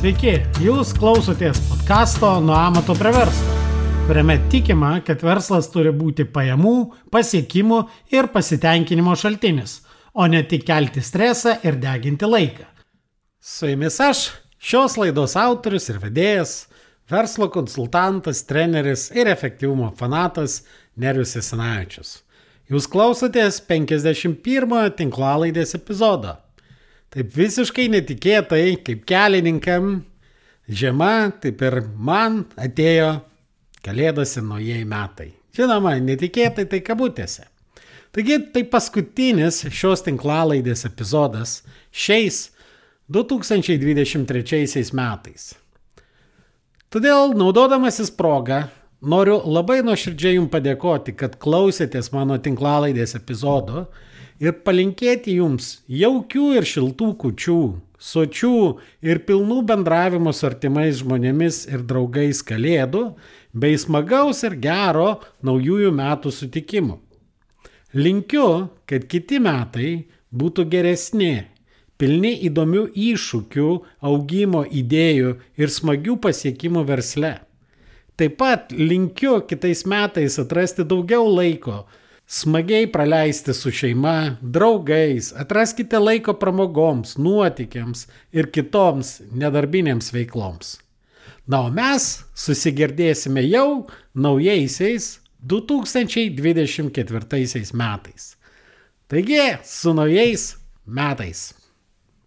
Sveiki, jūs klausotės podkasto Nuo amato prie verslo, kuriame tikima, kad verslas turi būti pajamų, pasiekimų ir pasitenkinimo šaltinis, o ne tik kelti stresą ir deginti laiką. Su jumis aš, šios laidos autorius ir vedėjas, verslo konsultantas, treneris ir efektyvumo fanatas Nerius Isanavičius. Jūs klausotės 51 tinklalaidės epizodo. Taip visiškai netikėtai, kaip kelininkam, žiema, taip ir man atėjo kalėdos ir naujieji metai. Žinoma, netikėtai tai kabutėse. Taigi tai paskutinis šios tinklalaidės epizodas šiais 2023 metais. Todėl, naudodamasis progą, noriu labai nuoširdžiai Jums padėkoti, kad klausėtės mano tinklalaidės epizodo ir palinkėti jums jaukių ir šiltų kučių, sočių ir pilnų bendravimo su artimais žmonėmis ir draugais kalėdų, bei smagaus ir gero naujųjų metų sutikimų. Linkiu, kad kiti metai būtų geresni, pilni įdomių iššūkių, augimo idėjų ir smagių pasiekimų versle. Taip pat linkiu kitais metais atrasti daugiau laiko smagiai praleisti su šeima, draugais, atraskite laiko pramogoms, nuotikiams ir kitoms nedarbinėms veikloms. Na, o mes susigirdėsime jau naujaisiais 2024 metais. Taigi, su naujais metais.